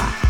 rock.